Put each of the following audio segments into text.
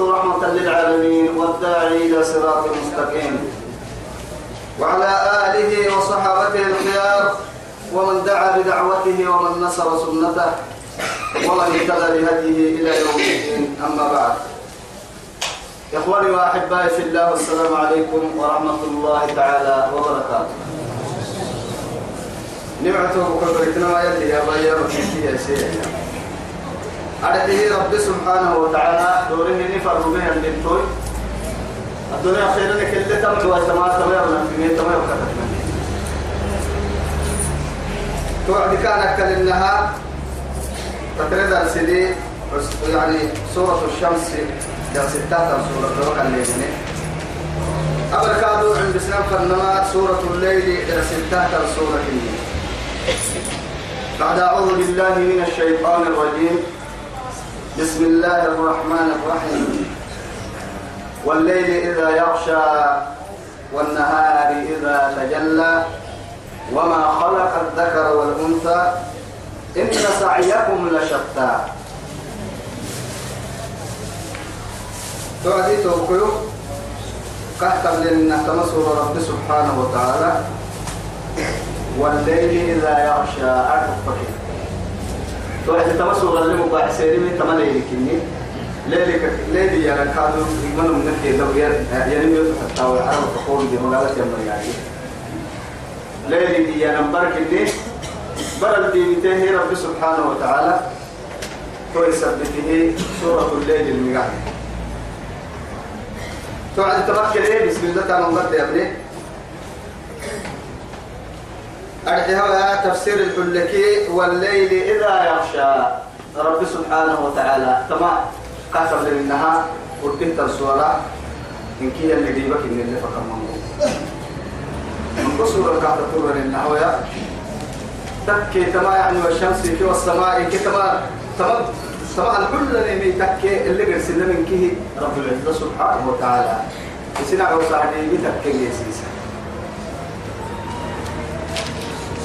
رحمة للعالمين والداعي إلى صراط مستقيم. وعلى آله وصحابته الخيار ومن دعا بدعوته ومن نصر سنته ومن اهتدى بهديه إلى يوم الدين. أما بعد. إخواني وأحبائي في الله والسلام عليكم ورحمة الله تعالى وبركاته. نعمته وكبرتنا يلي يا وكيفية يا سيدي أرده رب سبحانه وتعالى. دوره نفر بها الدكتور الدنيا خير لك اللي تمت وتما تمام في مية تمام كتب توعد كان كلمناها تتريد السيدي يعني سورة الشمس يا ستات سورة الوقت الليل أبر كادو عند بسنام فنما سورة الليل إلى ستات سورة الليل. بعد أعوذ بالله من الشيطان الرجيم. بسم الله الرحمن الرحيم. والليل إذا يغشى والنهار إذا تجلى وما خلق الذكر والأنثى إن سعيكم لشتى. توعدي توقيو كهتم لنا تمسور رب سبحانه وتعالى. والليل إذا يغشى أعرف توعد تمسور اللي مباح سيري من تمنى يلكني ليلك ليلي يا كادو يمنوا من نكي لو يعني يوسف حتى ويعرف تقول دي مقالة يا مرياني ليلي دي يا نمبرك اللي برد دي بتهي رب سبحانه وتعالى. تو يثبته سورة الليل المقاعد توعد إيه بسم الله تعالى نقد يا ابني. أرجها تفسير الحلكي والليل إذا يغشى. رب سبحانه وتعالى تمام كاتب للنهار وكنت السورة. إن كي اللي ديبك إن اللي فكر من قصور كاتب تقول للنهار يا تكي تما يعني والشمس في والسماء كي تما تمام طبعا كل اللي تكي اللي قرسل من كيه رب العزة سبحانه وتعالى. يسنع وصاحبي بتكي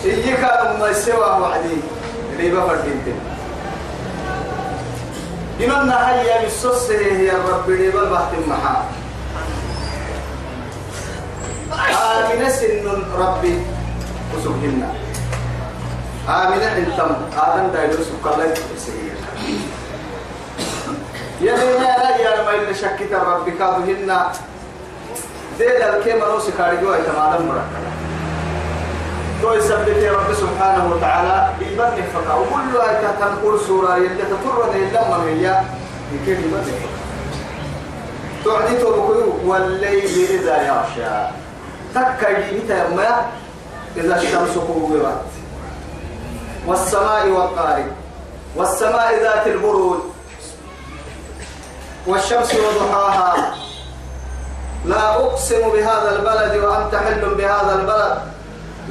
يسيسا إيك أما سوى وعدي ريبا فردينتين إننا هيا بالسوس هي الرب ريبا بحت المحا. آمنة سن ربي وسبهن آمنة إنتم آدم دايلو سكالة سيئة يلي ما لا يا ما اللي شكيت ربي كادهن ديل الكيما نوسي كارجوا يتمادم مركبا تو يثبت رب سبحانه وتعالى يبني فقا. وكل آية تنقل سورة يلي تطرد من هي يمكن يبني تعدي تبكي والليل إذا يغشى. تكي ما إذا الشمس كورت. والسماء والطارق والسماء ذات البروج والشمس وضحاها. لا أقسم بهذا البلد وأنت حل بهذا البلد.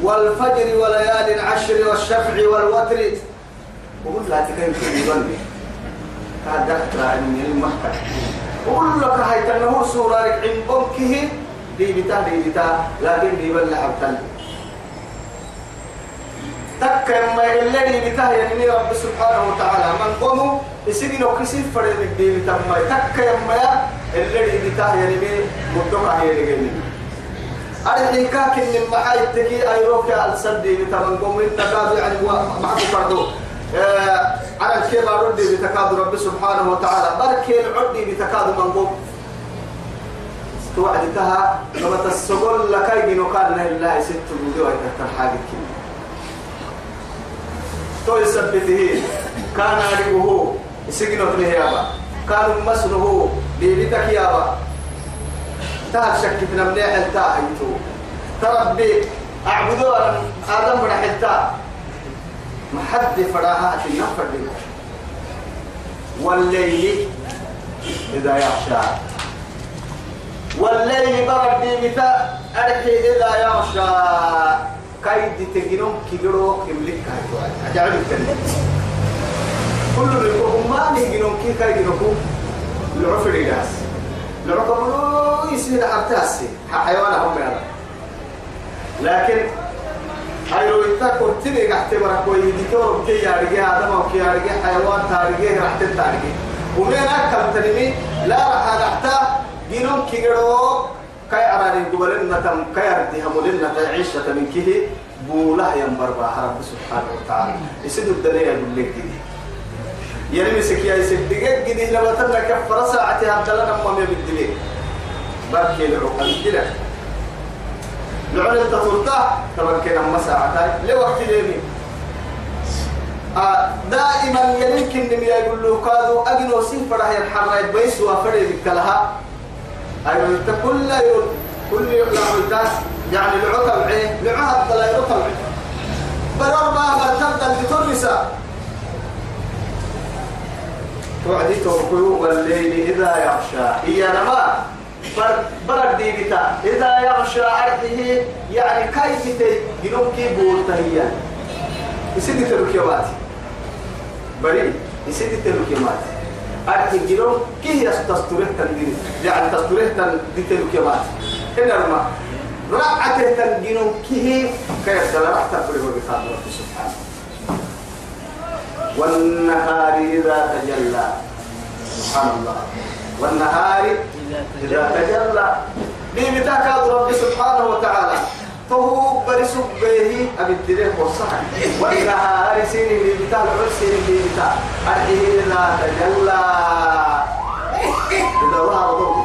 والفجر وليال العشر والشفع والوتر. وقل لا تكن في يبني هذا دكتور من المحكى وقل لك هاي تنهور سورة عن بمكه؟ دي بتا دي بتا لكن دي بل عبتل. تك ما الذي بتا يعني رب سبحانه وتعالى. من قومه يسجن وكسيف فرد دي بتا ما تك ما الذي بتا يعني مدوك هي اللي أرحي كاك من محاي تكي أيروك السدي بتمن قوم التكاد يعني معك فردو. على الكيف أردي بتكاد رب سبحانه وتعالى. بركي العدي بتكاد من قوم توعدتها لما تسقل لك يجنو كان الله ست تحت حاجة كده تو يثبته كان عليه سجنه لهيابا كان مسنه. بيبتك يابا. تهل شكتنا من حلتا أيتو تربي أعبدوا آدم من حلتا ما حد فراها النفر والليل إذا يغشى. والليل برد بتا أرحي إذا يغشى. كايد تجنون كيلو يملك هاي أجعل الكلمة كل من يقول ما نجنون كي كايد نكو العفر الناس. العقب يصير حتاسي حيوان هم يعني لكن أيرو يتاكل تبي قحت مركو يديكور كي يارجع هذا ما كي يارجع حيوان تارجع راح تتارجع ومن أكل تنمي لا راح نحتا جنون كيرو كاي أراني قبلنا تم كاي أردي همولنا تعيشة من كه بولا ينبر رب سبحانه وتعالى يسد الدنيا يقول لك دي يعني مسك يا يسد دقيق جدي لما تمنا كفر ساعتها بدلنا ما بالدليل. بركي العقل كده. لعن التطرطة طبعا كنا مساعتها لوقت ليمين آه دائما يمكن لم يقول له كادو أجنو سيفرة هي الحرة بيس وفرد كلها أيوة كل يوم كل يوم لا يعني العقب عين لعهد لا يرقب برر ما تبدا لترسا توعدي توقيو والليل إذا يغشى. هي نما برد دي بتا. إذا يغشى أرضه يعني كيف تي؟ جنوب كي بولتا هي؟ يسيدي تلوكيوات بري؟ يسيدي تلوكيوات أرض جنوب كي يستستره تنجري يعني تستره تنجري تلوكيوات هنا رما رعته تنجنو كيه كيف؟ تلرح تفره بخاطر رب سبحانه والنهار إذا تجلى. سبحان الله. والنهار إذا تجلى. دي بتاكاد رب سبحانه وتعالى؟ فهو برسك به أبي الدليل والصحن والنهار سيني اللي بتاع العرس سيني اللي بتاع إذا تجلى. إذا ظهر ضوء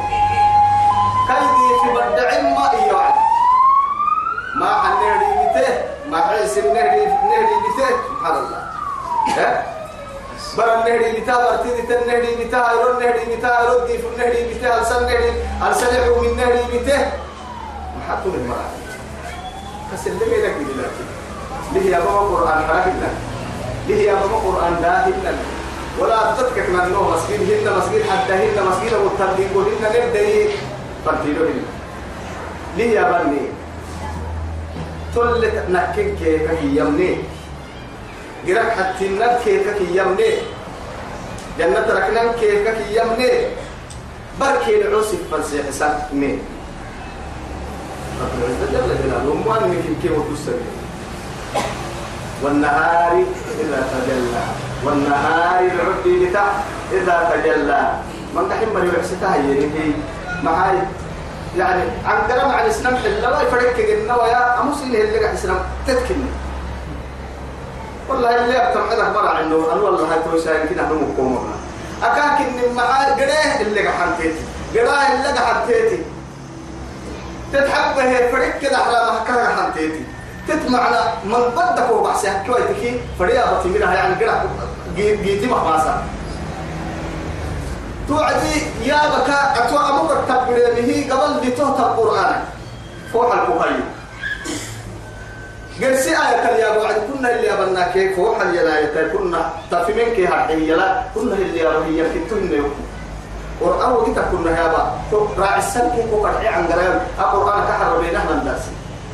كيدي في بدع ما إيوعد ما حنيري بيته ما حيس نهري بيته سبحان الله. ها? بر النهري بيته برتدي النهري بيته يرون النهري بيته يردي في النهري بيته ألسن النهري ألسن من النهري بيته ما حطوا من مرة كسر لي لك ليه يا بابا قرآن حركنا ليه يا بابا قرآن داهنا ولا تتكك من النوم مسجد هن مسجد حتى هن مسجد متردين وهن نبدأ فرتيلوهن ليه يا بني؟ تلت نكين كيك هي يمني؟ جرك حتى نك كيك هي يمني جنة ركنا كيك هي يمني بركي العوسف فلسي حسن مين؟ رب العزة جل جلاله وما من كيف وتسمي. والنهار إذا تجلى. والنهار العبد بتاع إذا تجلى. من دحين بريو عسكها يريكي معاي يعني عن كلام عن الإسلام حلا يفرق كنا ويا أمسين اللي قاعد الإسلام تتكلم. والله اللي أبتم هذا برا إنه أنا والله هاي توسع يمكن أنا مقوم أكاك إن معاي قريه اللي قاعد حنتيتي. قراه اللي قاعد حنتيتي. تتحبه فرق كده على محكمة حنتيتي. تتمعنا من بدك وبعسها كويتكي فريا بتميرها يعني قرا جيتي مخماسة توعدي يا بكا أتوا أبوك التبرير به قبل دي توت القرآن فوح الكوهي قرسي آية يا أبو عد كنا اللي أبنا كيف فوح الجناية كنا تفهمين كي هرحي لا كنا اللي أبو هي كتن قرآن وكتا كنا يا أبا راعي السنة كيف وقرحي عن قرآن القرآن كحر بينهما الناس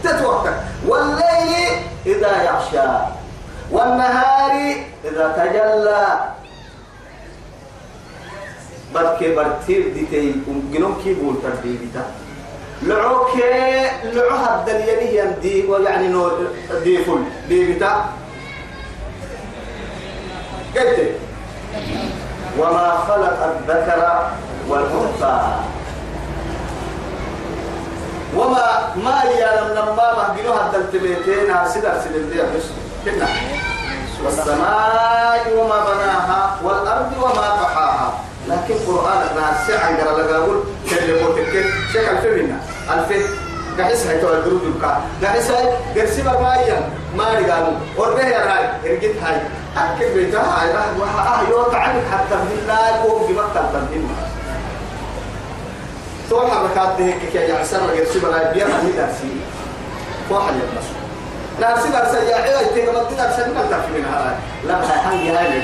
تتوقع والليل إذا يغشى والنهار إذا تجلى بركي برتير ديتي جنون كي بول تردي بتا لعوك لعوها الدليل يندي ويعني نور دي فل. دي بتا. قلت وما خلق الذكر والأنثى. وما ما يعلم لما ما بينها التلتميتين سدر سدر كنا. والسماء وما بناها والأرض وما طحاها. لكن قرآن الناس سعى قال لك أقول كلمة تكت شيخ الفيلم قحس هاي تو الدروب يبقى قحس هاي قرسي ما يم ما رجالو وربه يا راي رجيت هاي أكيد بيتها هاي راح وها آه يو تعبك حتى بالله قوم جمعت تنتين تو حركات ده كي يا عسر قرسي بلا بيا ما درسي حل بس لا سيدر سيا عيا تيجي تدرس من الدرس من هاي لا هاي هاي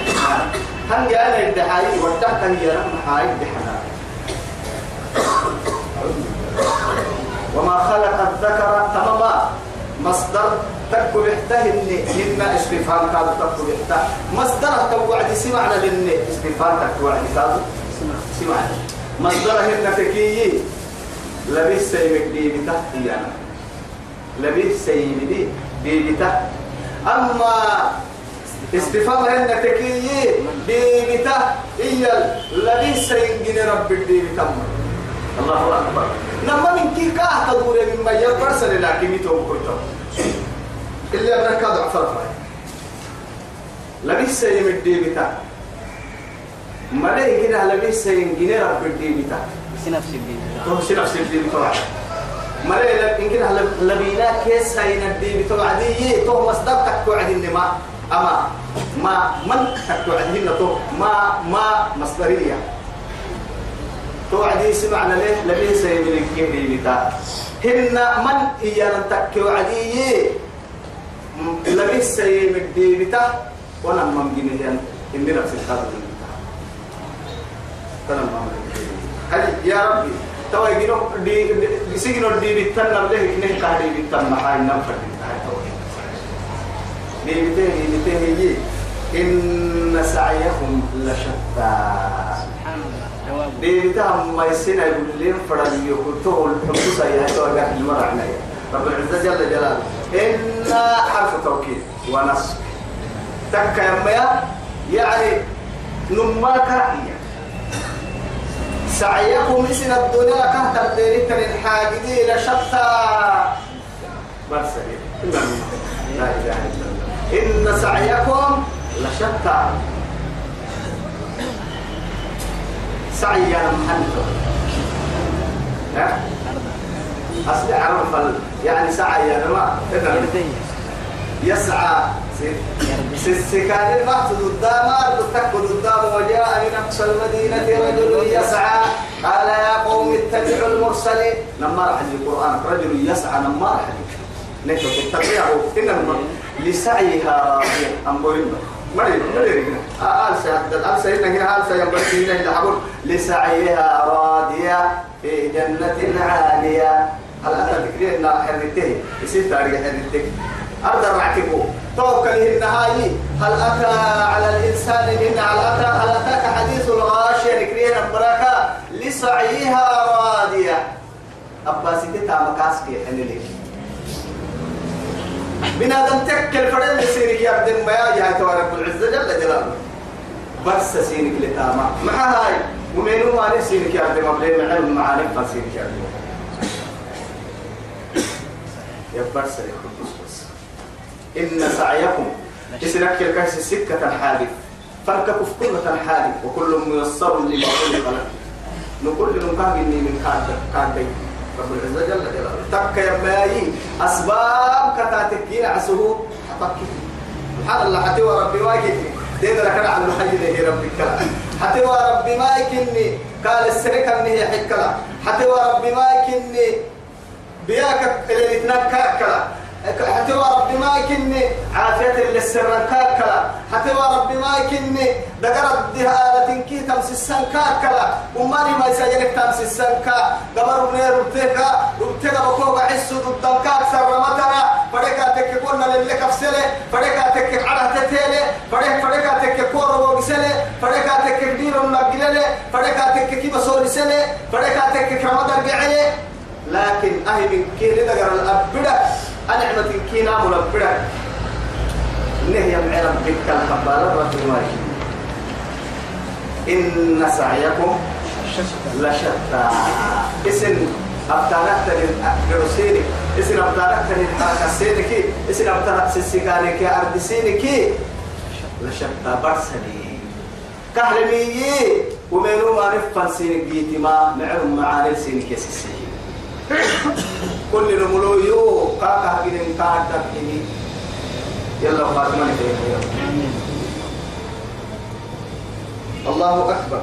هنجي أنا الدحاي ودعت هنجي أنا محاي وما خلق الذكر تماما. مصدر تكو بحته إن استفهام كاد تكو بحته. مصدر توعد سمعنا لن استفهام تكو وعد كاد سمعنا. مصدر هن تكيي. لبس سيمك دي بتحتي أنا لبس سيمدي دي بتحت أما استفهام هن تكيي. دي بتحت إيا لبس سيمدي رب دي بتحت الله أكبر. نما من كي كاه تدور من ما يبرسل لكن يتوب كرتو اللي أبنك ضعف الفاي لبس سيم الدي بتا ما ليه كده لبس سيم جنيه رب الدي بتا بس نفس الدين تو سي نفس الدي بتا ما ليه لكن كده لبينا كيس سين الدي بتا عادي تو مصدر تكو عادي ما أما ما من تكو عادي تو ما ما مصدرية. توعدي سمعنا ليه لبيه سيمين الكهري بتا هن من إيانا تكي وعدي لبيه سيمين الدي بتا وأنا من جنيه إن نفس الخاطر بتا تنم هل يا ربي؟ توا يجينو دي دي سيجنو دي بتا نبله إنه كهري بتا محاي نفر بتا دي بتا دي بتا هي إن سعيهم لشتى. جواب ديتهم ما يسينا يقول لهم فرد يقولته الحمص يا تو قاعد المرة عليا رب العزة جل جلاله. إن حرف توكيد ونصب. تك يا يعني نماك سعيكم الدنيا لشتى. لا إله إلا الله. إن سعيكم لشتى. سعي يا محمد. ها؟ أصل عرف. يعني سعي يا يرتين يسعى السكان المحت قدام تك قدام وجاء من أقصى المدينة رجل يسعى. قال يا قوم اتبعوا المرسلين. لما راح القرآن رجل يسعى لما راح نكتب تتبعه إنما لسعيها راضية. أم ما يدري آل سيدنا هنا آل بركي هنا إذا حبون. لسعيها راضية في جنة عالية. هل أتى ذكري إن حرته يصير تاريخ أرض رعتكو توكل النهاية هل أتى على الإنسان إن هل أتى؟ هل أتاك حديث الغاشية؟ ذكرين بركة لسعيها راضية. أباسي تتا مكاسكي حنلك بنادم تكل فرد سينك يا عبد ما يا رب العزة جل جلاله بس سينك لتاما. مع هاي ومنو ما سينك يا عبد بلين علم معاني فسينك يا عبد يا بس إن سعيكم اسنك الكاس سكة حادث فانك كل حادث وكل ميسر لما خلق له نقول لنكاهي من كاد كاد رب العزة جل جلاله. تك يا ماي أسباب كتاتكين عسهو حطك سبحان الله حتى وربي يكني. دين لك على الحي له ربي كلا. حتى وربي ما يكني. قال السرك انه حكلا. حتى وربي ما يكني. بياك اللي يتنكا كلا. حتى وربي ما يكني عافية للسر كاكلا. حتى وربي ما يكني دقر الدهالة تنكي تمس السنكا كلا ومالي ما يسجلك تمس السنكا قبر منير ربتك ربتك بكوك عسو ضدنك أكثر رمتنا فريكا تككونا للي كفسلي فريكا تكك على تتيلي فريك فريكا تككور وبسلي فريكا تككدير النقللي فريكا تككي بسولي سلي فريكا تكك رمضان قعلي لكن أهي من كين دقر الأبدا أنعمة كينا ملبدا نهي معلم بك الحبالة رتماي إن سعيكم لشتى. اسم أبتالك للرسينك اسم أبتالك للحركة سينك اسم أبتالك سيسيقانك. أرض سينك. لشتى برسلي. كهلمية ومنو ما نفن سينك. جيتي ما معلوم معاني سينك. يسيسي كل نملو يو كاكا هكذا كاكا هكذا يلا خاتمة الله أكبر.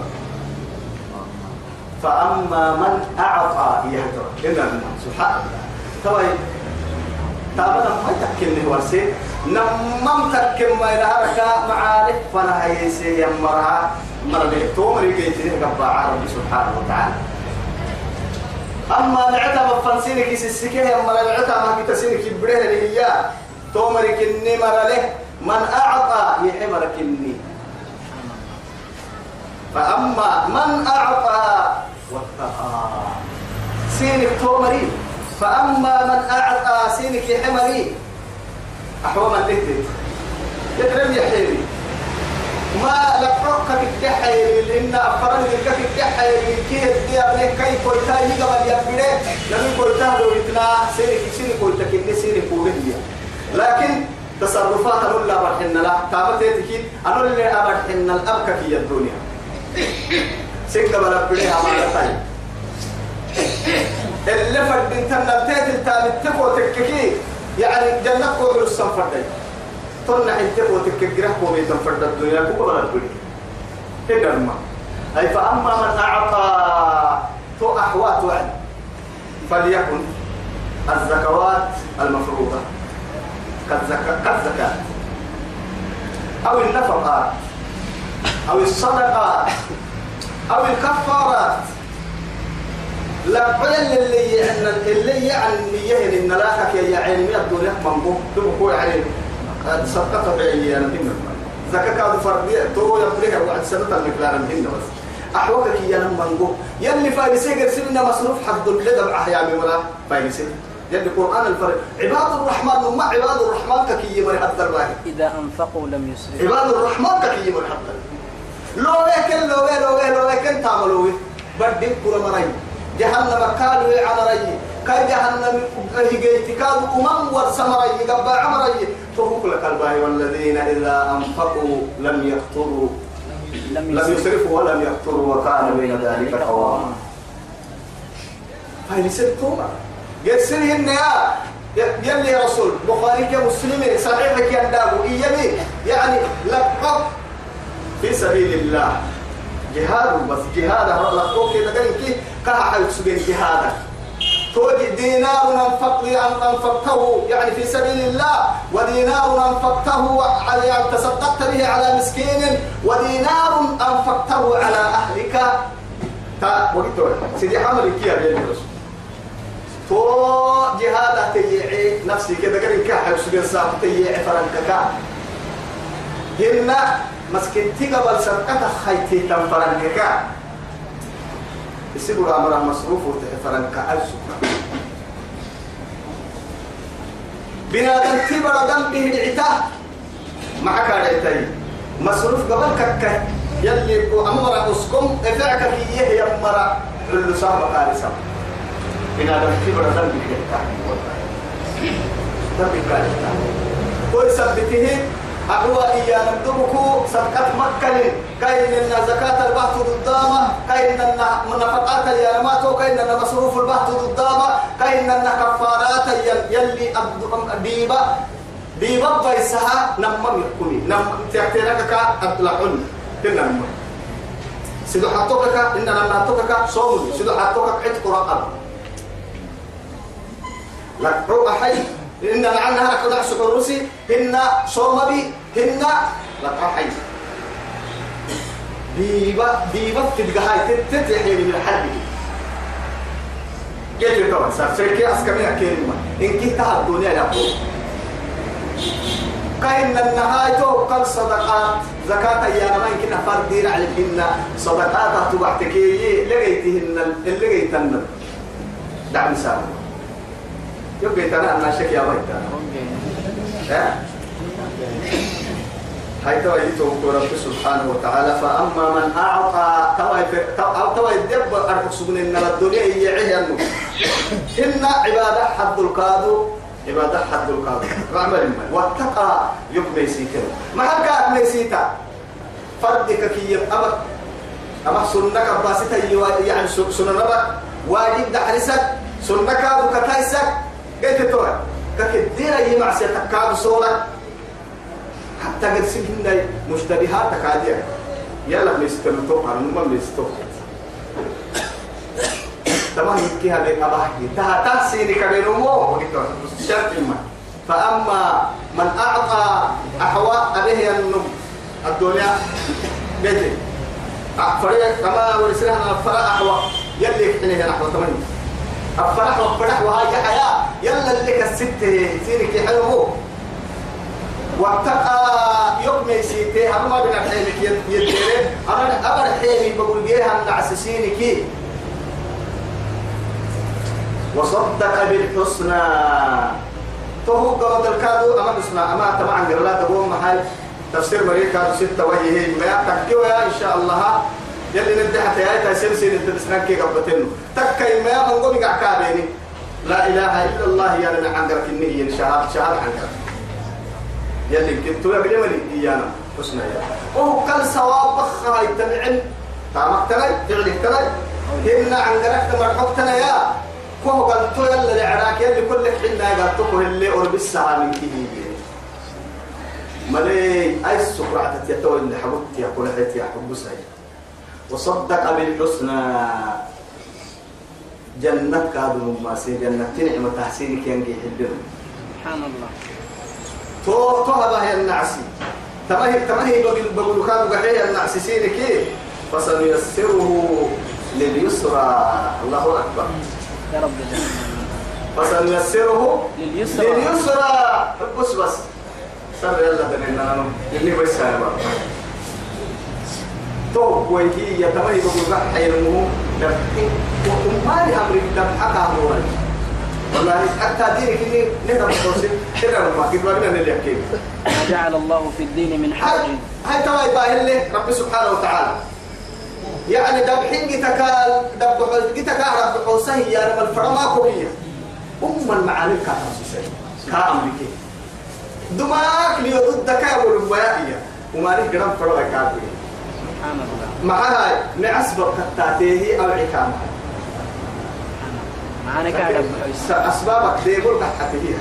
فأما من أعطى يهدر. إن سبحان الله. توي تابنا ما تكلم ورسي نمم تكلم ما يلهرك معارف فلا هيسي يمرها مرة. تومري كي تنه قبع ربي سبحانه وتعالى أما نعتا مفنسينك سيسكيه أما نعتا ما كتسينك بره اللي هي؟ تومرك النمر له من أعطى يحمرك الني فأما من أعطى واتقى. سينك تومري. فأما من أعطى سينك يحمري أحوى من تهتت يترم يحيري ما لقرك الدحيل لأن أفرن لك الدحيل كي الديار لك كي قلتا يقبل يبري لم قلتا لو يتنا سيري سيري قلتا كي سيري قولي لكن تصرفات أنا لا برحن لا. تابتك أنا اللي أبرحن الأبكى في الدنيا. بريها ما لطيب اللي فردين تنبتات التابت تفو تككي يعني جنة قول السنفر دي ترنا حتى وتكجره قومي تنفرد الدنيا بلا تقولي إيه ما أي فأما من أعطى تو أحوات وعد فليكن الزكوات المفروضة. كالزكاة أو النفقات أو الصدقات أو الكفارات. لا قيل اللي يعني اللي يعني يهن إن لا يا علمي الدنيا منبوه تبقوا عليه صدقة بعيني أنا هنا زكاة كاد فردية تو يبريها وعد سنة المقدار هنا بس. أحوكك يا نمانجو يلي فايسي قرسلنا مصروف حد اللي أحيا بمرا فايسي يلي القرآن الفرق. عباد الرحمن وما عباد الرحمن ككي يمر حتى الواحد إذا أنفقوا لم يسرفوا. عباد الرحمن ككي يمر حتى لو لكن لو لو لو لكن تعملوا بدي كل مرين جهنم قالوا على ري كاي جهنم هيجيت كادوا أمم والسمري قبا عمري. فهوك لك الباهي والذين إذا أنفقوا لم يقتروا. لم يسرفوا ولم يقتروا وكان بين ذلك قواما هاي توما قال سنهن يا يلي يا رسول. بخاري يا مسلم صحيحك يا دابو إيامي يعني لقب في سبيل الله. جهاد بس جهاد لقب كده قال كي كها حيث جهاد توجد دينار أنفق أنفقته يعني في سبيل الله ودينار أنفقته على يعني تصدقت به على مسكين ودينار أنفقته على أهلك. تا وقت سيدي حمل كيا بين الرسول. تو جهاد تيعي نفسي كده قال كاح يسجن ساعة تيعي فرنكك هنا مسكتي قبل سرقة خيتي تنفرنكك يسيبوا أمر مصروف وتفرنك أجسك بنادم تبر دم به العتاه معك على مصروف قبل كك يلي أمر أسكم افعك كي يهي أمر علو صاحب قارسة بنادم تبر دم به العتاه دم به العتاه ويثبته أقوى إيانا ندبكو صدقة مكة كاين إن زكاة البحث ضدامة كاين إن نفقات اليانمات كاين إن مصروف البحث ضدامة كاين إن كفارات يلي ديبا ديبا بيسها نمم يكوني نم تحتينك كا أطلعون تنم سيدو حطوكك إن لما حطوكك صوم. سيدو حطوكك عتق رقم لك روح حي. إن عنها لك نعس الروسي إن صوم بي هن لك حي ديبا ديبا تلقاها تتحيي من الحرب جيت طبعا صار شركة أسكمية كلمة إن كنت الدنيا لا كاين النهاية قال صدقات. زكاة يا ما يمكن فردين على الهن. صدقات تبعتك لقيتهن اللي لقيتهن دعم سامي يبقى تنا أنا شك يا بيت ها؟ هاي توا يتوب رب سبحانه وتعالى. فأما من أعطى توا توا يدب أرك سبن إن الدنيا يعيه إنه إن عبادة حد القادو عبادة حد القادو. رعمل ما. واتقى يبقى يسيته ما هكا ميسيتا؟ فردك كي أبد أما سنك باسيتا يعني سننبك. واجب دحرسك. سنك أبو كتايسك قلت توه ككدير أي معصية تكاد صورة. حتى قد سنين مشتبهات تكادية. يلا مستمتوك على نمم مستوك تمام يكي هذا أباحي تها تحسيني كبيرمو شرط ما. فأما من أعطى أحوى أبيه النم الدنيا بيتي فريق كما ورسلها فرق أحوى يلي يحتنيه نحو ثمانية الفرح والفرح وهاي حياة. يلا اللي كالست سينك حلو واتقى يوم يسيتي هم ما بين الحيمك يديره أنا أبر حيمي بقول جيها النعسسينك وصدق بالحسنى. فهو قبض الكادو أما نسمع أما طبعا قال لا تقوم محل تفسير مريكا ستة وجهه ما يا إن شاء الله. يلي ندي حتى يا تسلسل انت تسنك كي قبتنه تكاي ما من قوم كعكابيني لا إله إلا الله يا لنا عندك النية شهاد شهاد عنك يلي كنت يا بلي ملي ايانا حسنا يا. وهو كل ثواب بخها يتبعن. تامك تلاي فعلك تلاي هنا عندك مرحبتنا يا. كوه قال تو يلا لعراك يلي كل حنا قال تو اللي الساعة من كده ملي سكرعة تيتو اللي حبوت يا حياتي يا حبو سعيد وصدق بالحسنى. جنة كادو ما سي جنة نعمة تحسينك ينجي حبنا. سبحان الله. تو تو هذا هي النعسي. تمهي تمهي بقول بقول كادو قحية النعسي سينك فسنيسره لليسرى. الله أكبر. يا رب فسنيسره لليسرى. لليسرى. بس بس. سر يلا دنينا اللي بس هذا تو ويكي حيرمه ومالي والله حتى دينك إني كده ما اللي يحكي. ما جعل الله في الدين من حرج. هاي هاي توا يباهل له رب سبحانه وتعالى. يعني دبحين جتكال دب جتكال رب حوسه يا رب الفرما كوية أم المعاني كاتب كأمريكي دماغ ليضد كابل الوائية وما قرام فرما الله معها نعسبك كتاتيه أو عكامة. معانا كان. أسبابك دي مرقح حتيه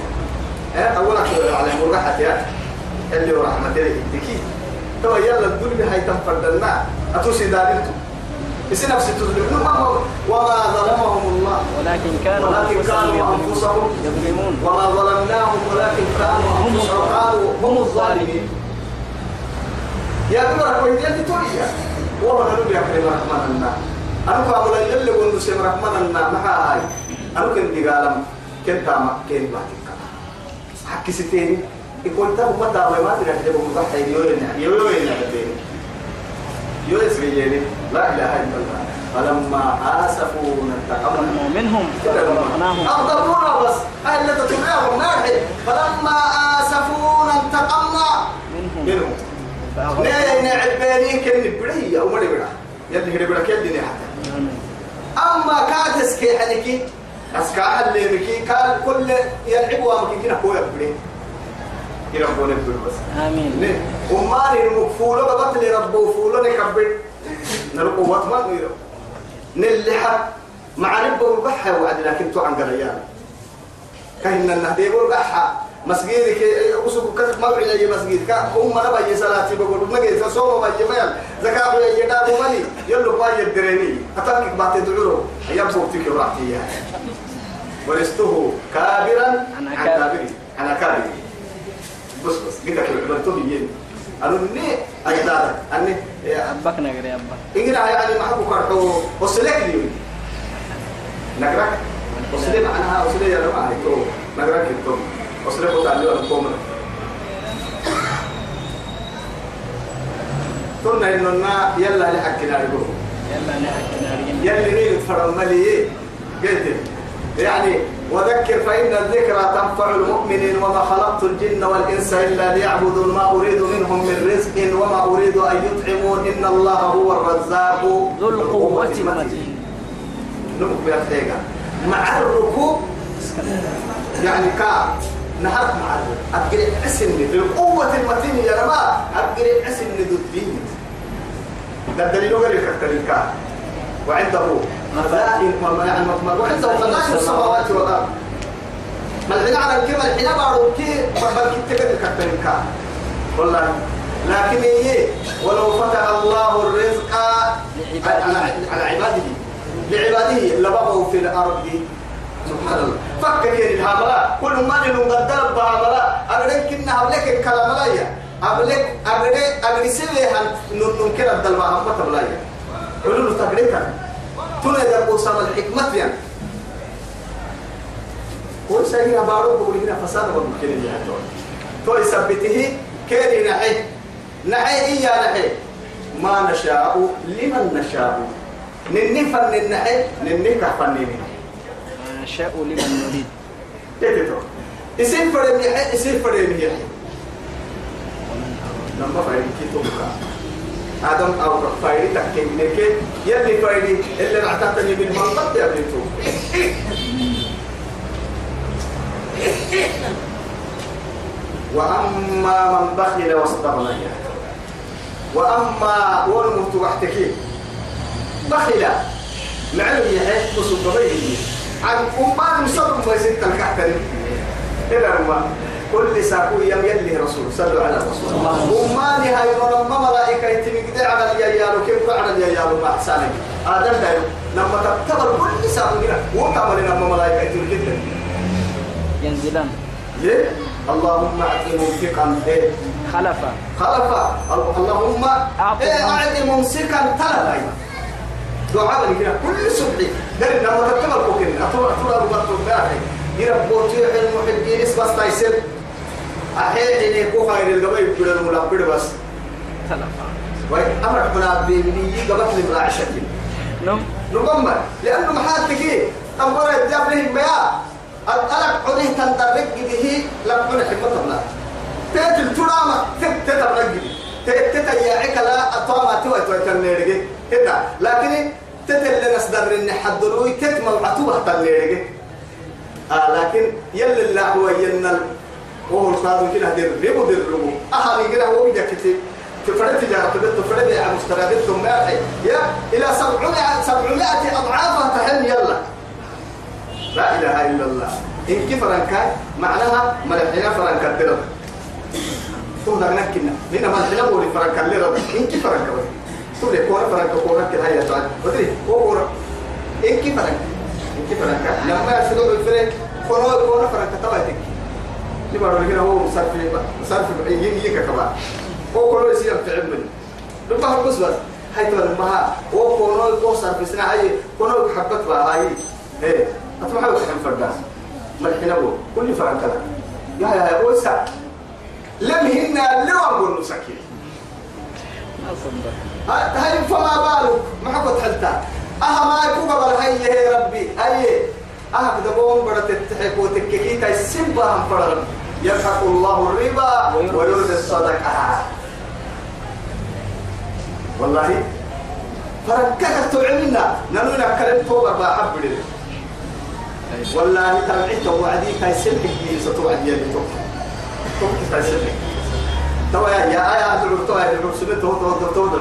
أولا على مرقح حتيه اللي ورحمة الله يديكي تو يلا الدنيا هاي تنفردنا أتوسي داريتو بس نفسي تظلمون. وما ظلمهم الله. ولكن كانوا ولكن كانوا أنفسهم. يظلمون. وما ظلمناهم ولكن كانوا أنفسهم. قالوا هم الظالمين. يا دمر كويس يلي تولي والله نقول يا كريم رحمن الله. أنا قابل يلي قلت سيم رحمن الله. ما هاي. أنا كنت قالم كنت أما كنت بعدك حكي ستيني يقول تابو متى ما تدري أحجبه مضحي يوين يوين يوين يوين سريني لا إله إلا الله. فلما آسفونا انتقمنا منهم. فأغرقناهم أغضبونا بس. هاي اللي تتبعهم ناحي فلما آسفونا انتقمنا منهم. منهم. فأغرقناهم نينا عباني كن برا يلي هري برا حتى أما كاتس كي حنكي أسكا حلي مكي كان كل يلعب وامكي كنا كويا بري يربون الدور بس. آمين. ليه أماني المكفولة بقت لي ربو فولة نكبر. نرقو وطمان ويرو نلحق مع ربو البحة وعد لكن تو عن قريان. كهنا النهدي والبحة مسجدك وسوق كتب موعد أي مسجد كا هم نبى صلاتي بقول ما جيت صوم ما يميل زكاة يا يدا مالي. يلو باي الدريني أتاك بعد تدعو أيام صوتك ورحتي ورثته كابرا عن عن أكابر. كابر. عن كابر. بس بس قلت لك عبرتو بيين قالوا ني أجدادك أني أبك نقر يا أبا. إنجنا يعني ما حكوا كرحو وصلك لي. نقرأك وصلي معناها وصلي يا رب عليك نقرأك تو عليه أنا قوم قلنا نا يلا لحكنا نقول يلا نحكي نارين يلي نيل فرمالي قلت. يعني وذكر فإن الذكرى تنفع المؤمنين وما خلقت الجن والإنس إلا ليعبدون ما أريد منهم من رزق وما أريد أن يطعمون إن الله هو الرزاق. ذو القوة المتين. نمك بيرتيغا مع الركوب يعني كا نهرت مع أبقري عسن بالقوة المتين يا رما أبقري عسن ضد الدين. ده الدليل يكتر الكا وعنده خزائن وعنده خزائن السماوات والأرض. ملعين على الكلمة الحين بارو كي تقدر كتر الكا والله. لكن إيه؟ ولو فتح الله الرزق على عباده. لعباده لبغوا في الأرض سبحان الله. فكك الهاملا كل ما نقدر بهاملا أبلك كنا أبلك الكلام لا يا أبلك أبلك أبلك سويها نمكن الدلما هم تبلايا قولوا تقريبا تنا يدربوا سام الحكمة يعني. هو سيجينا بارو بقول هنا فساد وممكن اللي هتقول تو يثبته كيري نحي نحي إيا نحي ما نشاء لمن نشاء. نني فن النحي نني كفنيني ما نشاء لمن نريد. تيتو يصير فريم يصير فريم يحي لما فريم كي آدم أو فايري تكين منك يلي فايري اللي رعتتني بالمنطق يا بنتو وأما من بخل واستغنى وأما ورمت وحتك بخل معنى يحيى وصل بيه عن أمان مصر ما يزيد الكحتري إلى ما كل ساكو يم يلي رسول. صلوا على الرسول أمان هاي ورم ملائكة يتمي على اليال وكيف على اليال ما أحسانك آدم دايو. لما تكتبر كل ساكو كده وكمل لما ملائكة يتمي جدا ينزلان. ليه؟ اللهم أعطي منفقا. إيه؟ خلفا. خلفا. اللهم أعطي إيه ممسكا تلفا دعاء كده كل صبح ده لما تكتب الكوكين أطلع أطلع ربط الباحي يربو تيح المحبين اسمه تايسر أحيان يكو خير الجبل يقول الملابد بس. وي أمر حنا بيمني قبل المراعي شكل نم نقمر لأنه محاتك أمر يجاب لهم بيا ألق عليه تندرك به. لم يكن حكمة الله. تيتل ترامة تتبرك به. تتياعك لا توي تنيرجي هنا لكن تتل نصدر إن حضروي تتمل عتوبة تنيرجي آه لكن يل الله هو ينل وهو القاضي كده دير ريبو دير ربو أهل كده هو بيجا كتير. تفرد تجارة تبت تفرد يا مشتريات ثم يا إلى سبعمائة سبعمائة أضعاف تحل يلا. لا إله إلا الله. إن كيف فرنكا معناها ملحنا فرنكا درب تهدر نكنا من ملحنا بولي فرنكا لرب إن كيف فرنكا؟ تقول كورة فرنكا كورة كده هي تعال بدري هو كورة إن كيف فرنكا إن كيف فرنكا لما يرسلوا الفريق كورة كورة فرنكا تبع تك لما لو هو مصرف مصرف يجي يجي كمان هو كورة يصير في علمني لما هو بس بس. هاي تبع المها هو كورة كورة صرف سنة هاي كورة حبت بقى هاي. إيه أتوقع وسحن فرداس ملحنا بو كل فرن كذا يا يا وسع لم هنا لو أقول نسكي. ما صدق. هاي فما بالك؟ ما حكت حلتا. أها ما يكون قبل هاي يا ربي. هاي. أها بدأت تتحك وتككي. تاي سبا هم فرن يلحق الله الربا ويرد الصدقة. والله. فركك تعلمنا ننونا كلمة توبة بحب لله والله تبعت وعدي. كاي سلك بي ستوعد يلي توك توك كاي سلك توا يا آية الرسول يا تو تو تو تو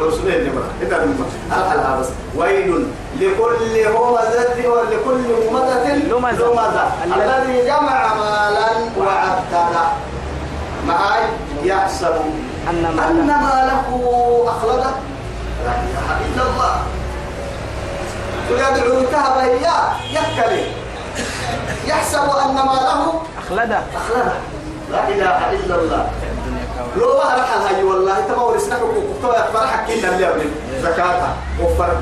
بس ويل لكل همزة ولكل همزة لمزة. الذي جمع مالا وعدده معاي يحسب أن ماله أخلده لا إله إلا الله ويدعو تهب هي يكلي يحسب أن ماله أخلده أخلده لا إله إلا الله لو ما رحل هاي والله تما ورسنا حقوق تو فرحك كنا اللي قبل زكاة وفرت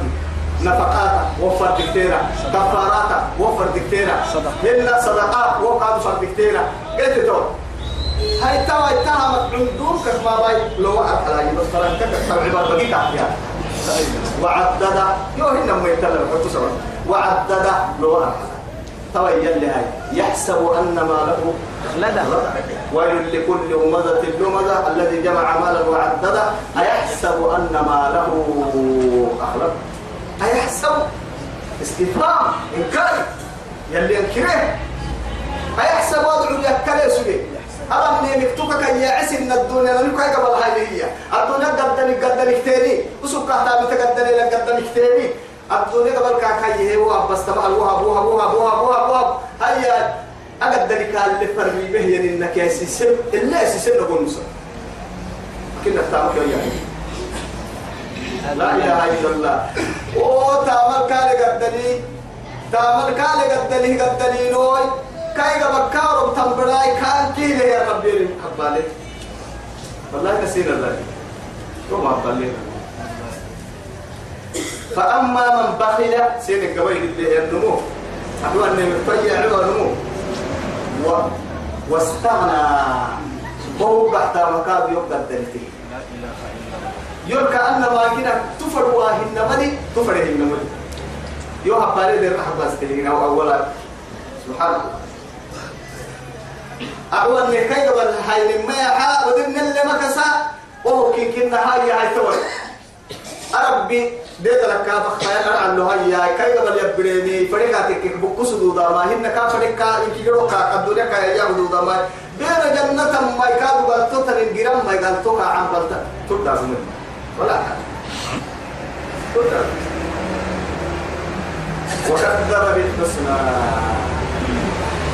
نفقات وفر دكتيرا كفارات وفر دكتيرا صدقة. هنا صدقات وقعد فر دكتيرا قلت تو هاي توا اتهمت عندهم كما باي. لو رحل هاي بس فرنك كتب عباد بقيت أحيانا وعدد يو هنا ما يتكلم حتى سبب وعدد لو رحل توا يلي هاي يحسب أن ماله أخلده. ويل لكل همزة لمزة الذي جمع مالا وعدده. أيحسب أن ماله أخلد أيحسب. استفهام إنكار. يلي ينكره أيحسب وضع يكره سوي. من يكتوك كي يعس إن الدنيا لم يكن قبل هاي الدنيا قدني قدني كتيري وسوك هذا متقدني لك قدني كتيري الدنيا قبل كاكاي هو بس تبع الوها بوها بوها بوها بوها بوها هيا. أقدر قال اللي فرمي به يعني إنك يا سيسم إلا سيسم نقول نصر. كنا تعمل يعني؟ لا إله إلا الله. أو تعمل كالي قدني تعمل كالي قدني قدني نوي. كاي بكارم تنبراي كان كيله يا ربي؟ قبالي والله كثير الله. وما قبالي فأما من بخل سين القبيل اللي النمو. أحوال أن عوى نمو. و... واستغنى. وهو بعد مكاب يبقى الدلتي يركى أن ما كنا تفر واهن مدي تفر هن مدي. يو حبالي دير حباس تلين أو أولا سبحان الله. أعوان نكاية والحين ما يحا ودن اللي مكسا وهو كين كنا هاي تور أربي ديت لك كابا خيال عن هاي كاي قبل يبريني. فريقاتك بكوس دودا ما. هن كا فريقا إنك يروح كا الدنيا كا يجاب دودا ما. بين جنة ما. يكاد بلتو تنين جرام ما. يقالتو كا عم بلتا تبدا من ولا تبدا وكذب بالحسنى.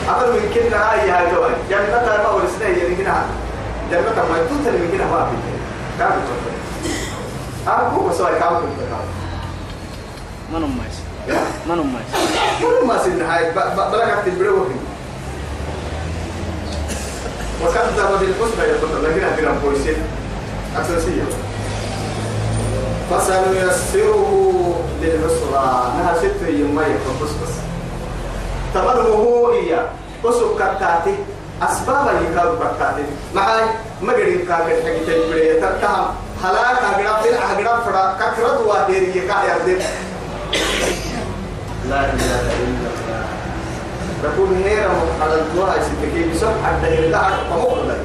أمر من كنا هاي هاي توي جنة ما ورسنا كنا جنة ما يتوتر من كنا ما في كم أبو بس هاي كم تقول من أمس من أمس كل ما سن هاي بلغت البلوغ وكذب بالحسنى يقول لكن أكرم بويسين أساسية فسنيسره للعسرى نها ست يكون بس بس هو إياه أسوك كتاتي أسباب يكاد كتاتي معاي ما قدر كاكل حاجة تجبرية تتهم هلاك أجرام في أجرام فرا كثرة واديري يكاد يردن لا إله إلا الله. تكون هيرا على الدعاء ستكي بسرعة حتى يرجع فمخرج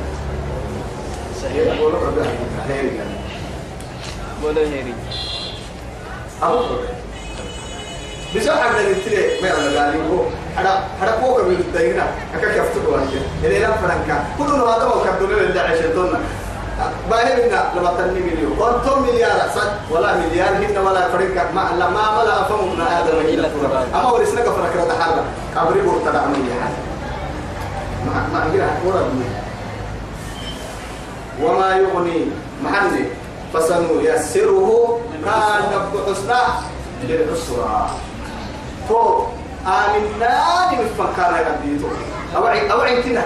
صحيح يقول ربنا هيرا ولا هيري أبو بسرعة حتى يرجع ما يعمل ذلك. هو هذا هذا فوق من الدينا أكاك يفتقوا عنك إذا لا فرنكا. كل هذا ما كدونا اللي عشتونا باهرنا لما تنمي مليون. قلتم مليار صد ولا مليار هنا ولا فرنكا ما لا ما ملا أفهمنا هذا إلا. أما ورسنا كفرك رد حرة كبري بورتا عمي ما ما أجرا ورد وما يغني محني فسنيسره كان بحسنى للعسرى. تو آمنا من فكان يبيتو أوعي أوعي كنا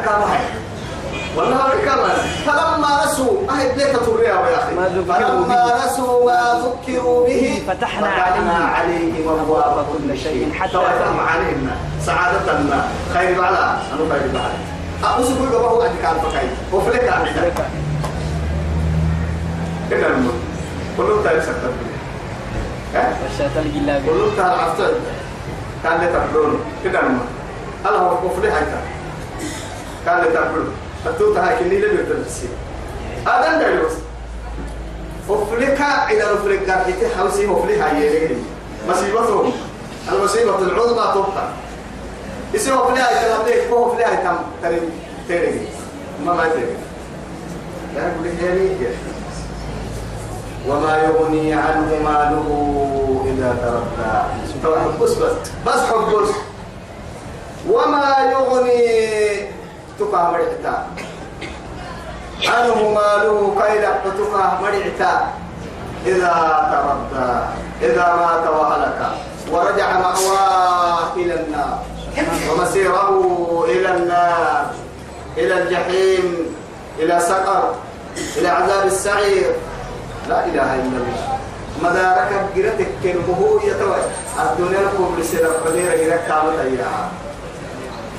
كما هي والله كما فلما نسوا أهل بيت توريا يا أخي. فلما. نسوا ما ذكروا به فتحنا عليهم عليهم أبواب كل شيء. حتى أتم عليهم. سعادتنا خير بعلا أنا خير بعلا أقصد كل جبهة عندك على فكاي وفلك عندك كنا نمر كله تايم سكتر. ها؟ والشيطان الجلابي كله تايم عفتر كان تقولون كنا نمر الله هو وفلك هايتا كان لي تقولون فتوت هاي كني لم يتلبسي هذا ده بس. وفلك إذا وفلك قاعد حوسي وفلك هاي يلي مصيبته. المصيبة العظمى تبقى. يسوي وفلك هاي تلام ليك هو وفلك هاي تم تريم تيري ما ما تيري لا يقول لي وما يغني عنه ماله إذا تردى. طبعا بس بس. بس حب بس. وما يغني تقع مرعتا. عنه ماله كيلا تقع مرعتا. إذا تردى إذا مات وهلك. ورجع مأواه إلى النار. ومسيره إلى النار. إلى الجحيم. إلى سقر. إلى عذاب السعير. لا إله إلا الله. مدارك جرتك كنبه يتوى الدنيا لكم لسيرة قديرة إلى كامل أيها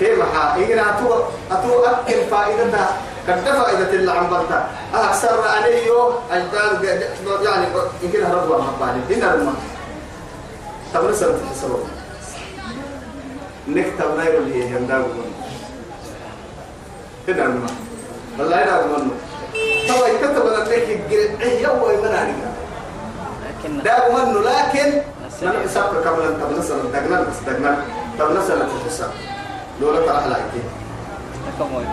كيف حا إذا أتو أتو أكل فائدة قد فائدة اللي عم بلتا أكثر عليه أجداد يعني يمكن هرب وما بالي إن الماء طب نسأل تحسبه نكتب ناير اللي هي ينداغ إن الماء والله إنا منه طبعا كتب لك الجرد إيه يوم يمنعني لكن داغ منه لكن من يسافر قبل أن طب نسأل دقنا بس دقنا. أكيد كم وين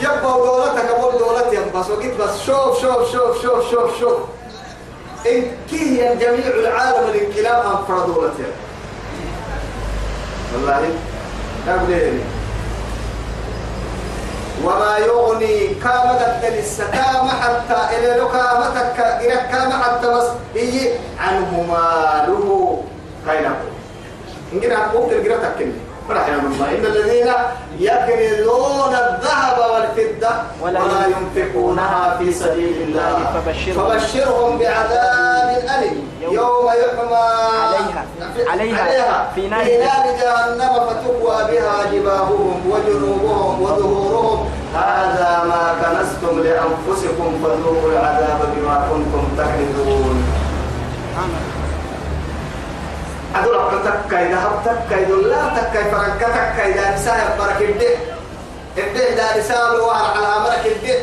يبقى دولتك قبل دولتي بس وقت بس شوف شوف شوف شوف شوف شوف. إن كي جميع العالم الانقلاب عن فرد دولتي والله لا بليني وما يغني كام قد السكام حتى إلى لو كامتك إلى كام حتى بس هي عنه ماله. كاينة إن كنا ممكن قرأتك كني فرحنا من الله إن الذين يكنزون الذهب والفضة ولا ينفقونها في سبيل الله. فبشرهم- فبشرهم بعذاب أليم. يوم- يحمى عليها. عليها. في نار في نار جهنم فتقوى بها جباههم وجنوبهم وظهورهم. هذا ما كنستم لأنفسكم فذوقوا العذاب بما كنتم تكذبون أدول أقول تكاي ذهب تكاي دول لا تكاي فرنك تكاي ذا نساء برك الدين الدين نساء الوار على أمرك الدين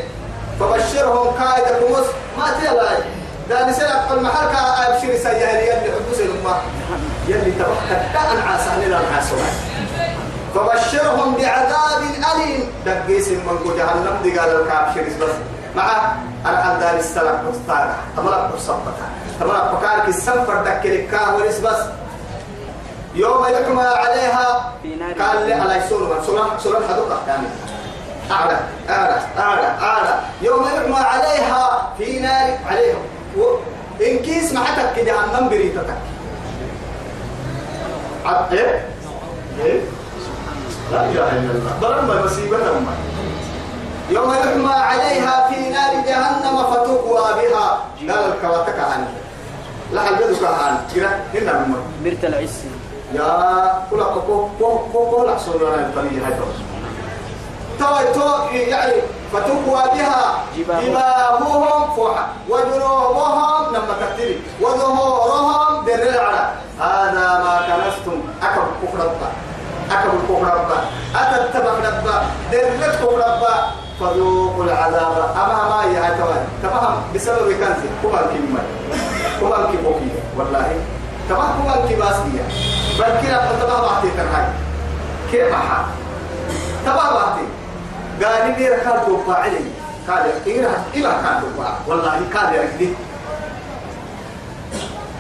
فبشرهم كايدة كمس ما تلاقي ذا نساء أقول محل كا أبشر سيئة يلي حدوث الأمة يلي تبقى تأن عاسان إلى العاسوان فبشرهم بعذاب أليم. دقيس من كو جهنم دي قال الكابشر بس مع أنا أندار السلام مستارة تملك مصبتا تملك بكارك السنفر دكرك كاوليس بس. يوم يحمى عليها قال لي على سورة سورة سورة حدوقة أعلى أعلى أعلى أعلى. يوم يحمى عليها في نار عليها. إن كيس معتك جهنم بريتك. عب... إيه؟ إيه؟ لا إله إلا الله. ضرب مصيبة أمة. يوم يحمى عليها في نار جهنم فتقوى بها. قال الكواتك عني لا حلبدك عني كده هنا أمة. برت العسي يا كل كو كو كو لا سورة الطريقة هاي تو تو يعني فتقوى بها جباههم. فوحا وجنوبهم لما تكتري وظهورهم در العلا هذا ما كنستم. أكب كفربا أكب كفربا أتتبق ربا. درت كفربا فذوقوا العذاب. أما ما توان تمام بسبب كنزي كما الكلمة. كما الكبوكي والله. تمام كما الكباسية بل كلا فتبع بعتي تنهاي كيف حال تبع بعتي قال لي ركال دوبا علي قال إيه إيه كان دوبا والله قال يا كدي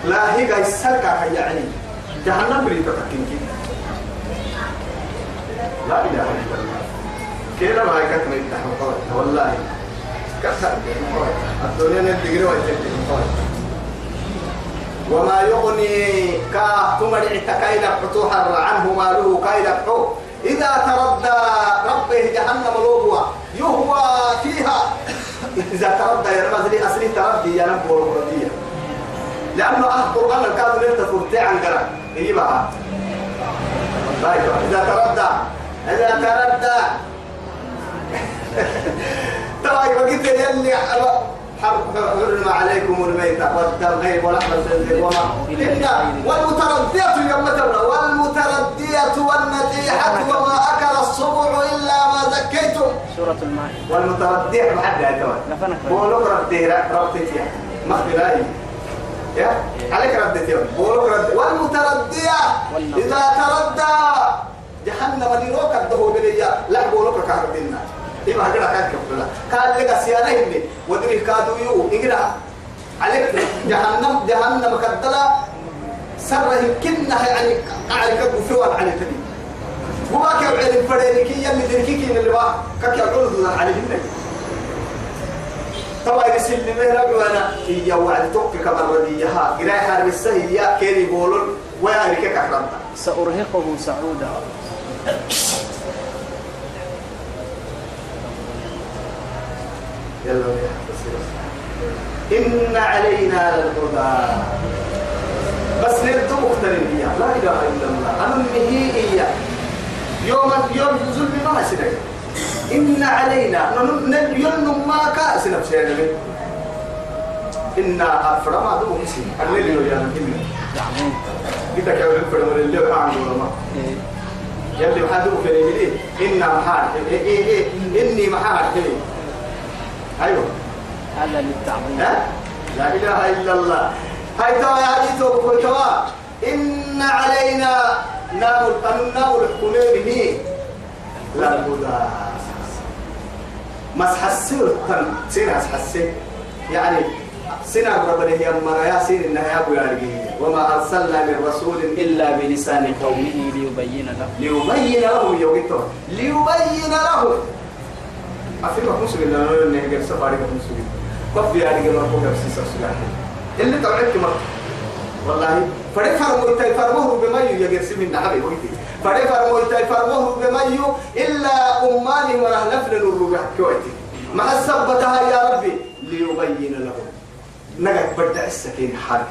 لا هي جاي سرقة يعني جهنم بريد تكين لا إله إلا الله. كيلا ما يكتم يتحمل والله. كثر الدنيا ندقر ويتحمل وما يغني كا تمرع تكايد فتوحا عنه ماله كايد إذا تردى ربه جهنم لوبوا يهوى فيها. إذا تردى يا رمز لي أصلي تردي يا نبو القرآن لأنه أهل القرآن الكاظم أنت فرتي عن بقى طيب إذا تردى. إذا تردى. طيب قلت يلي حرم عليكم الميتة والدم غير ولحم الخنزير وما والمتردية يوم تبرى والمتردية والنتيحة وما أكل الصبع إلا ما زكيتم. سورة المائدة. والمتردية يا توي لفنك بولوك رديها ربطتي ما بلاي يا؟ عليك ردتي بولوك رد والمتردية. إذا تردى جهنم دي روك الدهو بليا لا بولوك كهردنا إما هكذا كان كفلا. قال لك سيانا هني. ودري كادو يو. إقرأ. عليك. جهنم جهنم كدلا. سره كنا يعني عليك بفوان على تبي هو كيف علم فرينك يلي دركيك اللي بقى كيف على النبي طبعا يسل مهرب وأنا. هي وعد توك كما رديها قراء حرب السهية كيري بولون. ويا ريكا كحرمتا سأرهقه سعودا. يلا إن علينا للهدى بس نردو مختلف هي لا إله إلا الله. أنا هي. هي يوم يوم ظلم ما سنك إن علينا. يلن ما كأس نفسنا إن أفرما دو مسلم. الليل يا نبي. كده كده الفرما اللي هو عنده إيه. يلي محادو في الإنجليز إن محاد إيه إيه إيه إني محاد كده أيوه. هذا للتعظيم؟ لا إله إلا الله. هاي توا يا حديث توا إن علينا نام أن نام الحكمين به لا الهدى مسح السر تن. سين حسين يعني سنة ربنا هي مريا سين إنها يا أبو وما أرسلنا من رسول إلا بلسان قومه ليبين له ليبين لهم. يوميتهم ليبين لهم. أفهم مسلم لنا نقول نهجر سفاري مسلم. كف يا رجال مركوب نفسي سلسلة اللي تعرف مر والله فري فرمو يتاي فرموه بما يجرس من نحبي ويتي فري فرمو يتاي فرموه بما إلا أماني وراه نفل الربع كويتي. مع السبتها يا ربي ليبين لهم نقد بدأ السكين حرق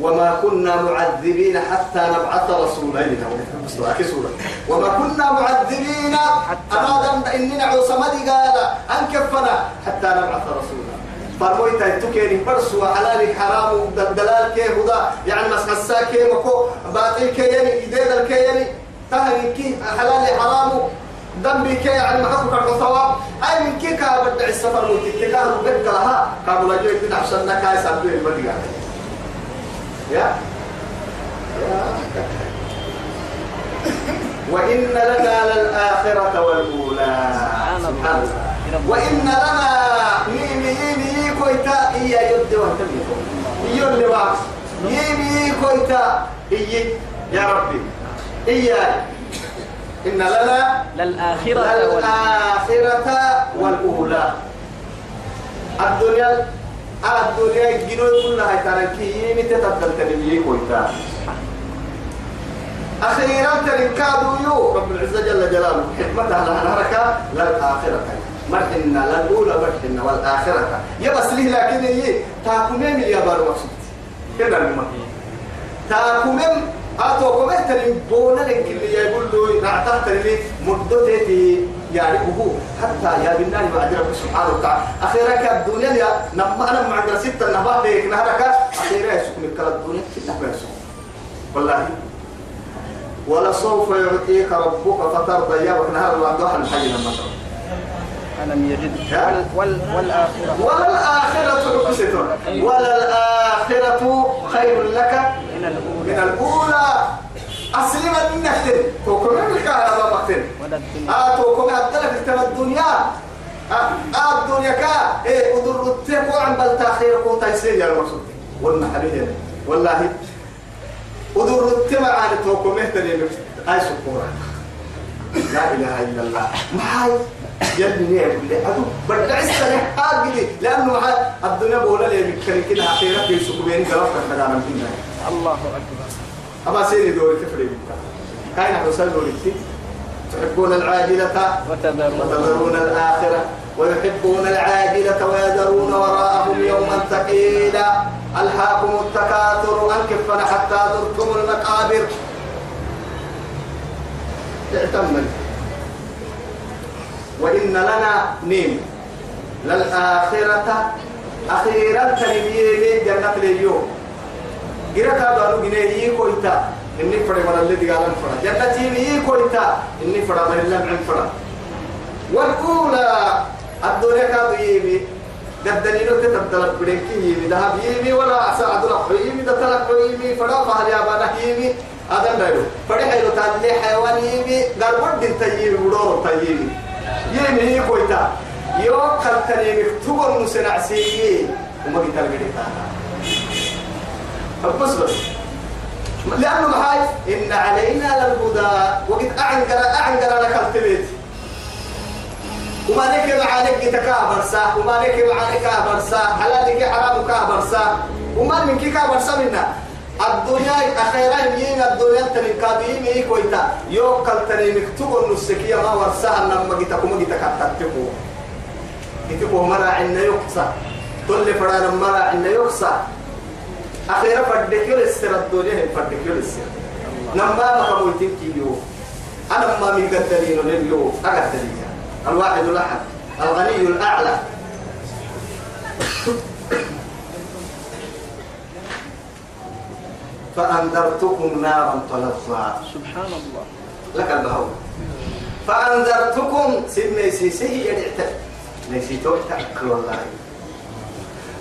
وما كنا معذبين حتى نبعث رسولا. وما كنا معذبين أما إننا عصمدي قال أنكفنا حتى نبعث رسولا. فرمويتا تكيني برسوا حلال حرام دلال كي هدا يعني مسحسا كي مكو. باطل كي يعني إديد الكي يعني تهني كي حلال حرام. ذنبي كي يعني محبك الثواب أي من كي كابد السفر موتي. كي قد لها كابو لجوي تنا عشان نكاي سابدين المدقة يا. وإن لنا للآخرة والأولى. سبحان الله. وإن لنا ميمي يمي كويتا إيا يد وانتبه يولي واقس يمي كويتا إيا يا ربي. إيا إن لنا للآخرة للآخرة والأولى. الدنيا الدنيا جنود كلها تركي يمي تتبدل تنمي كويتا. أخيرا تنكادوا يو رب العزة جل جلاله حكمتها لها الحركة للآخرة. مرحنا للأولى مرحنا والآخرة. يا بس ليه لكن هي تاكمين يا بارو مقصود. كده المهم تاكمين أتو كمين ترين بونا لك اللي يقول له نعتقد اللي مدته يعني هو حتى يا بالله بعد رب سبحانه وتعالى. أخيرا كالدنيا يا نما أنا مع ستة نبات لك نهرك أخيرا يسكن الكلا الدنيا كنا بيسكن والله. ولسوف يعطيك ربك فترضى. يا وكنا هذا الله دوحا الحي لما ترى ألم يجد وال وال والآخرة. وللآخرة حسن وللآخرة خير لك من من الأولى. أسلم النفتن توكم مقتل ولا الدنيا. آه توكم أدلك تم الدنيا. آه آه الدنيا كا. إيه ودر التك وعن بل تأخير قوة تيسير يا المقصود والمحلية والله. ودر التمع عن توكم اهتني أي سكورة. لا إله إلا الله. معاي. يلي نعم اللي أدو. بدع السنة هاجدي لأنه الدنيا بولا لي بكري كده. أخيرا في سكوبين. قلبك مدام الدنيا الله أكبر. أما سيري دوري تفري بك كاين حسن دوري تحبون العاجلة؟ وتذرون الآخرة. ويحبون العاجلة ويذرون وراءهم يوما ثقيلا. ألهاكم التكاثر. أنكفنا حتى زرتم المقابر. اعتمد. وإن لنا نيم. للآخرة أخيرا تنميه جنة اليوم. جرا كادو جنيه كويتا إني فرد من الذي قال فرد جنة يمي كويتا إني فرد من اللي عن فرد والأولى الدنيا كادو يمي دبدلينو تتبدل بدنك يمي ذهب يمي ولا سعد لك يمي دتلك يمي فرد فهل يا بنا يمي هذا نايلو فرد حيلو تالي حيوان يمي قربت دين تيمي ودور تيمي يمي كويتا يو كالتني مكتوب مسنع سيئي وما قلت لك بس بس لأنه محاي إن علينا للهدى وقد أعنقر أعنقر لك التبيت وما لك معانك تكابر سا وما لك معانك كابر سا حلالك حرام كابر سا وما من كي كابر سا منا. الدنيا أخيرا يمين الدنيا تنين كابيم إيه كويتا. يوكل تنين مكتوب النسكية ما ورساها نما جيتك وما جيتك تتكو جيتكو مرا عنا يقصى. كل فرانا مرا عنا يقصى. أخيرا فردكيو السر الدنيا فردكيو السر نما ما كمويتين كيلو أنا ما من قدرين اليوم أقدرين الواحد الأحد. الغني الأعلى. فأنذرتكم نارا تلظى سبحان الله. لك البهو فأنذرتكم. سمي سيسي يدعت ليسي توقتك والله.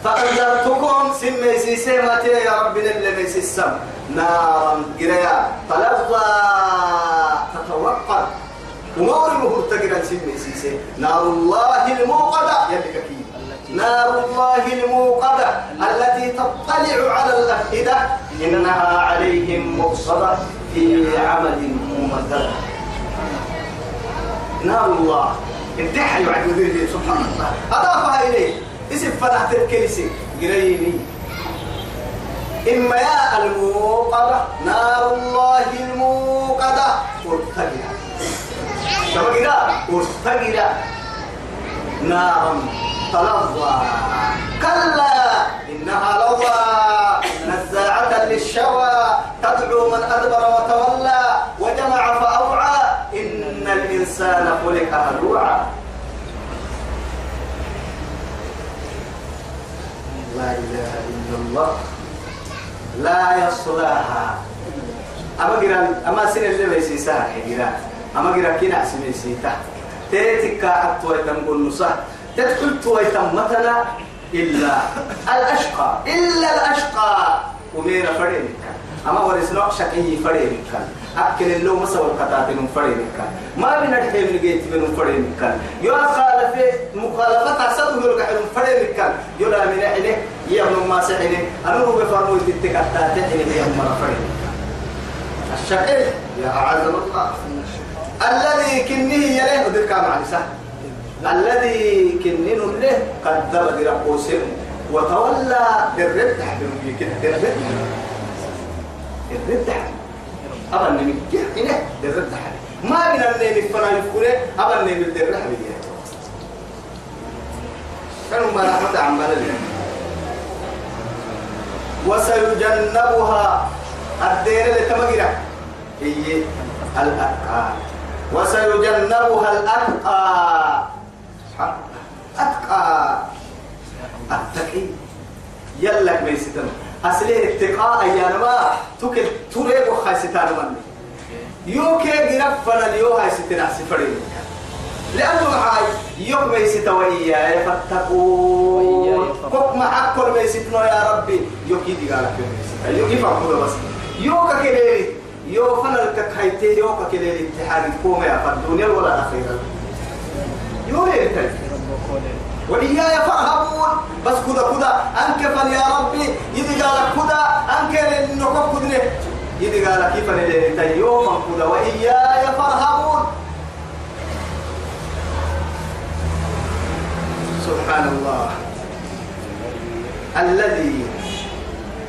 فأنذرتكم سمي سيسي متى يا رب اللي ميسي السم نارا قريا. تلظى تتوقد وما المهور تقرا سمي سيسي. نار الله الموقدة. يلي كي نار الله الموقدة. التي تطلع على الأفئدة إنها عليهم مقصدة في عمل ممدد نار الله. الدحى يعد ذي سبحان الله. أضافها إليه. اسم فتحت الكنيسة قريني. إما يا الموقدة نار الله الموقدة كما كده مرتقلة نارا تلظى. كلا إنها لظى. نزاعة من أدبر وتولى. وجمع فأوعى. إن الإنسان خلق هلوعا. لا إله إلا الله. لا يصلاها أما جرا أما سن اللي بيسيسها جرا أما جرا كنا اسمي سيتا تيتك أتوي تنقول نصا تدخل توي مثلا إلا الأشقى. إلا الأشقى. ومين فرينك أما ورسنا شقي فرينك أكل اللو مسوى القطاتين فرينك ما بين الحين من جيت من فرينك يا خالف مخالفة عصده يلقى حلم فرينك يلا من عليه يوم ما سحني أنا هو بفرمو يتتك التاتين يوم ما فرينك الشقي يا أعزم الله. الذي كنه يليه ودرك مع نساء الذي كنن له قدر درقوسهم وتولى الرد حبيبي كده الرد الرد أبا نمي هنا الرد ما بين النيم فلا يفكره أبا نمي الدر حبيبي كانوا ما رحمة عن بلد. وسيجنبها الدير اللي تمجرة هي الأتقى. وسيجنبها الأتقى. أتقى. التقي يلك بيستن أصلي اتقاء أيانما تكل تريب وخاستان من يوكي غرفنا اليو هاي ستنا سفرين لأنه معاي يوم بيست وإياي فاتقون كوك معك كل بيستنا يا ربي. يوكي دي قالك بيست يوكي فاقود بس. يوكا كده يو فنل كخيتي يوكا كده الاتحاد كوما يا فالدنيا ولا أخيرا. يو ليه وإياي فارهبون بس كذا كذا أنك يا ربي. يدي قالك كذا أنك نقف كذا يدي قالك كيف نلي يوم كذا وإياي فارهبون. سبحان الله الذي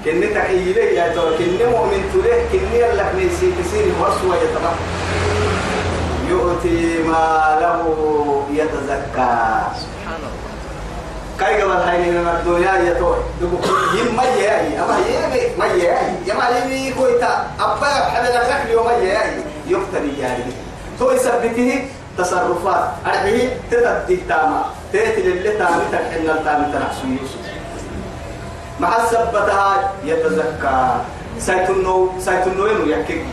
كني تحيي يا ترى كني مؤمن تله كني لك نسي كسير ورسوة يتبع. يؤتي ما له يتزكى كاي قبل هاي من الدنيا يا تو يم ما ياي أما يمي ما ياي يا ما يمي كويتا أبا حدا لك اليوم ما ياي يقتني يعني تو يثبته تصرفات أرحيه تتدي تاما تأتي اللي تامي تحن التامي تنحسو يوسف مع السبتها يتزكى سيتنو سيتنو ينو يكي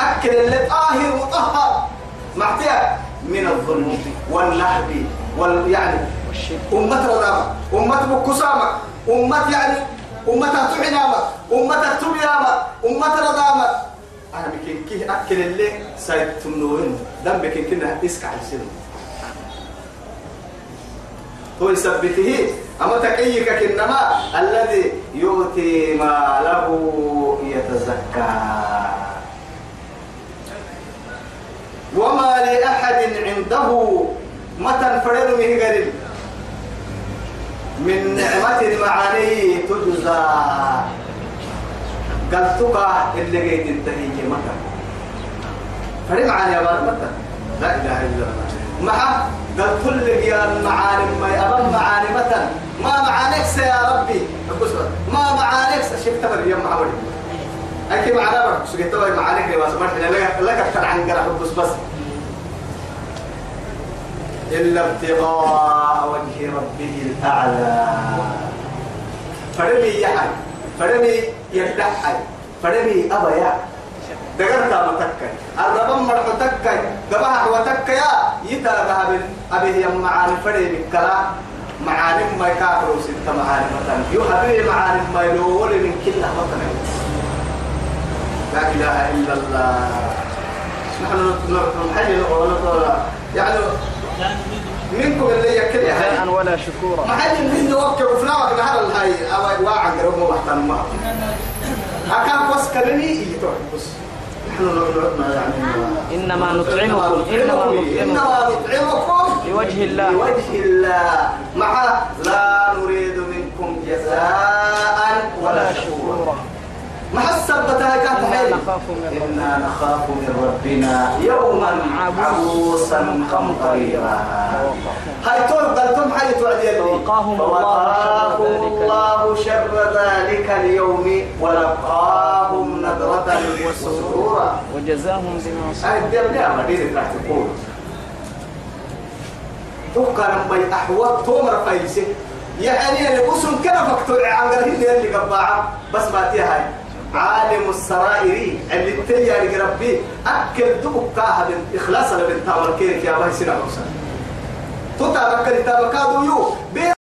أكل اللي طاهر مطهر معتيا من الظلم والنهب وال يعني أمة رضامة أمة بكسامة أمة يعني أمة تعنامة أمة تبيامة أمة رضامة أنا بكين كيه أكل اللي سايد تنوين دم بكين كنا إسكع السنة هو يثبته أما تكيك كنما الذي يؤتي ما له يتزكى. وما لأحد عنده متى فرد من قريب من نعمة معاني تجزى. قلتك اللي قيد انتهي متى؟ فرد معاني يا متى؟ لا إله إلا الله. مع قلت لك يا معاني ما أبا معاني متى؟ ما معانيك يا ربي. ما معانيك شفت مريم محمد أكيد معنا سجيت بقى معانيك لما سمعت. لك لك عن قرح بس بس. إلا ابتغاء وجه ربه الأعلى. فرمي يحي فرمي يدحي فرمي أبا يا. دقرتا متكي الربا مرحو تكي قبها وتكي يا. يتا ذهب أبيه يم معاني فرمي بالكلا معاني ما يكافر ستة معاني مثلا. حبيبي معاني ما يلول من كلها مثلا. لا إله إلا الله. نحن نحيي يعني منكم اللي يكل جزاء ولا شكورا. ما حد من نوكل وفناوك نهار الهاي أو واعد قرب ما محترم ما أكان بس كلمي يتوح بس. نحن يعني إنما نطعمكم إنما إنما نطعمكم. لوجه الله. لوجه الله. مع لا نريد منكم جزاء ولا شكورا. ما حسبتها كانت إنا حيل نخاف من ربنا. إنا نخاف من ربنا. يوما عبوسا قمطريرا هاي تقول قلتم حي توعد يلي. فوقاهم الله شر ذلك اليوم. ولقاهم نظرة وسرورا. وجزاهم بما صبروا. الدم لا مدينة راح تقول؟ توقع لما أحوال تومر فايسي يعني اللي أسم كنا فكتور عن قرهن اللي قبعة. بس ما تيهاي عالم السرائر اللي يعني ربي. أكل دبك كاها إخلاصا لبنتها والكيرك يا باي سنة حسن تتابع كتابك هذا يو.